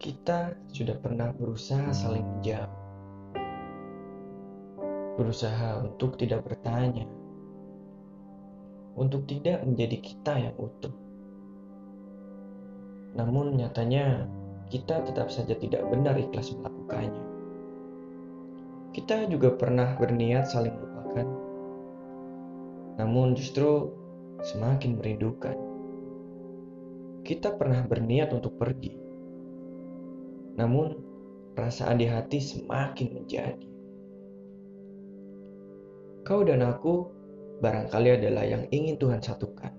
Kita sudah pernah berusaha saling menjawab, berusaha untuk tidak bertanya, untuk tidak menjadi kita yang utuh. Namun nyatanya kita tetap saja tidak benar ikhlas melakukannya. Kita juga pernah berniat saling namun justru semakin merindukan. Kita pernah berniat untuk pergi, namun perasaan di hati semakin menjadi. Kau dan aku barangkali adalah yang ingin Tuhan satukan.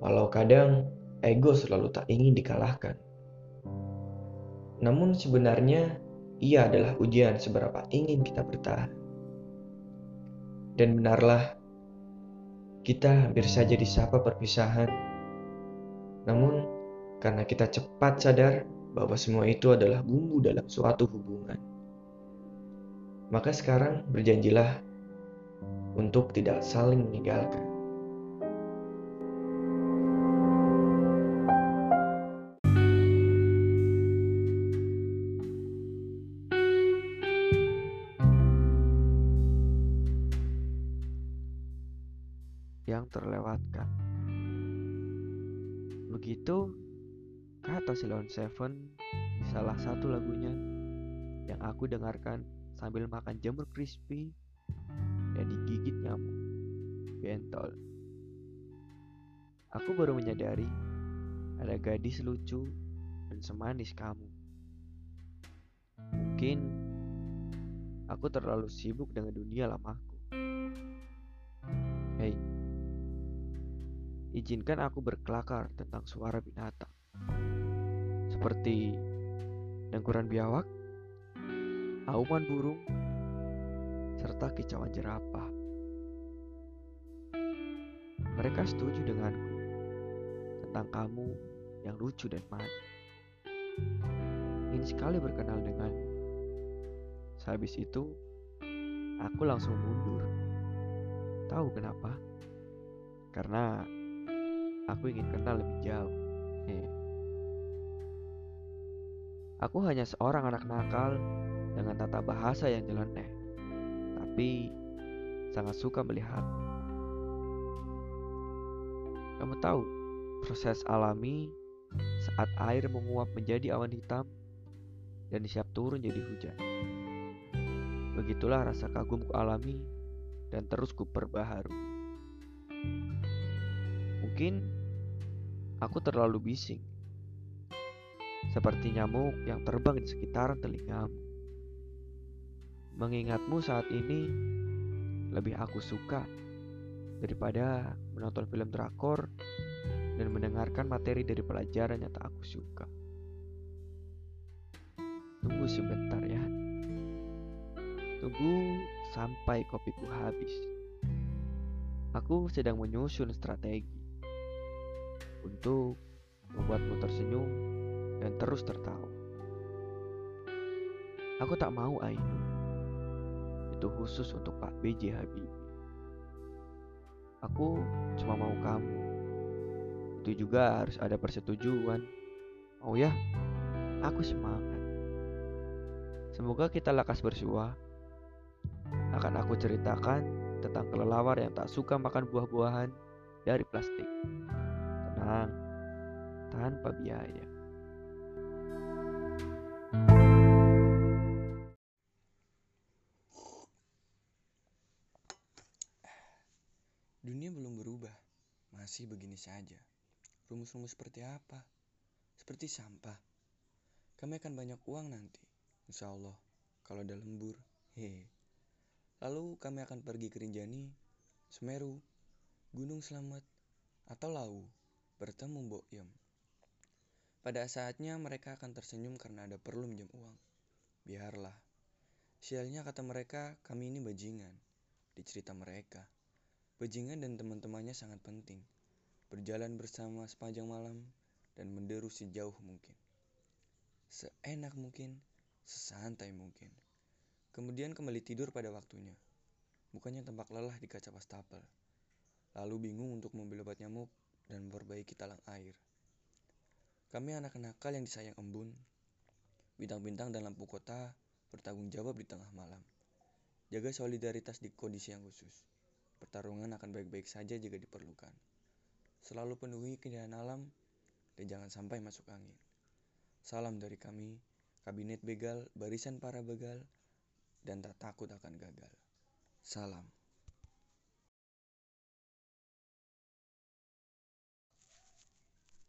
Walau kadang ego selalu tak ingin dikalahkan. Namun sebenarnya ia adalah ujian seberapa ingin kita bertahan. Dan benarlah, kita hampir saja disapa perpisahan. Namun, karena kita cepat sadar bahwa semua itu adalah bumbu dalam suatu hubungan. Maka sekarang berjanjilah untuk tidak saling meninggalkan. Yang terlewatkan. Begitu kata Silon Seven di salah satu lagunya yang aku dengarkan sambil makan jamur crispy dan digigit nyamuk bentol. Aku baru menyadari ada gadis lucu dan semanis kamu. Mungkin aku terlalu sibuk dengan dunia lamaku. Izinkan aku berkelakar tentang suara binatang. Seperti dengkuran biawak, auman burung, serta kicauan jerapah. Mereka setuju denganku tentang kamu yang lucu dan manis. Ingin sekali berkenal denganmu. Sehabis itu, aku langsung mundur. Tahu kenapa? Karena aku ingin kenal lebih jauh. Hei. Aku hanya seorang anak nakal dengan tata bahasa yang nyeleneh, tapi sangat suka melihat. Kamu tahu, proses alami saat air menguap menjadi awan hitam dan siap turun jadi hujan. Begitulah rasa kagumku alami dan terus ku perbaharui. Mungkin aku terlalu bising, seperti nyamuk yang terbang di sekitaran telingamu. Mengingatmu saat ini lebih aku suka daripada menonton film drakor dan mendengarkan materi dari pelajaran yang tak aku suka. Tunggu sebentar ya. Tunggu sampai kopiku habis. Aku sedang menyusun strategi untuk membuatmu tersenyum dan terus tertawa. Aku tak mau Ainu. Itu khusus untuk Pak BJ Habibie. Aku cuma mau kamu. Itu juga harus ada persetujuan. Mau ya? Aku semangat. Semoga kita lakas bersua. Akan aku ceritakan tentang kelelawar yang tak suka makan buah-buahan dari plastik. Tenang, tanpa biaya. Dunia belum berubah, masih begini saja. Rumus-rumus seperti apa? Seperti sampah. Kami akan banyak uang nanti, insya Allah, kalau ada lembur. Hehe. Lalu kami akan pergi ke Rinjani, Semeru, Gunung Selamat, atau Lau, bertemu Mbok Yem. Pada saatnya mereka akan tersenyum karena ada perlu minjam uang. Biarlah. Sialnya kata mereka, kami ini bajingan. Di cerita mereka. Bajingan dan teman-temannya sangat penting. Berjalan bersama sepanjang malam dan menderu sejauh mungkin. Seenak mungkin, sesantai mungkin. Kemudian kembali tidur pada waktunya. Bukannya tampak lelah di kaca wastafel. lalu bingung untuk membeli obat nyamuk dan memperbaiki talang air. Kami anak nakal yang disayang embun, bintang-bintang dan lampu kota bertanggung jawab di tengah malam. Jaga solidaritas di kondisi yang khusus. Pertarungan akan baik-baik saja jika diperlukan. Selalu penuhi keindahan alam dan jangan sampai masuk angin. Salam dari kami, Kabinet Begal, Barisan Para Begal, dan tak takut akan gagal. Salam.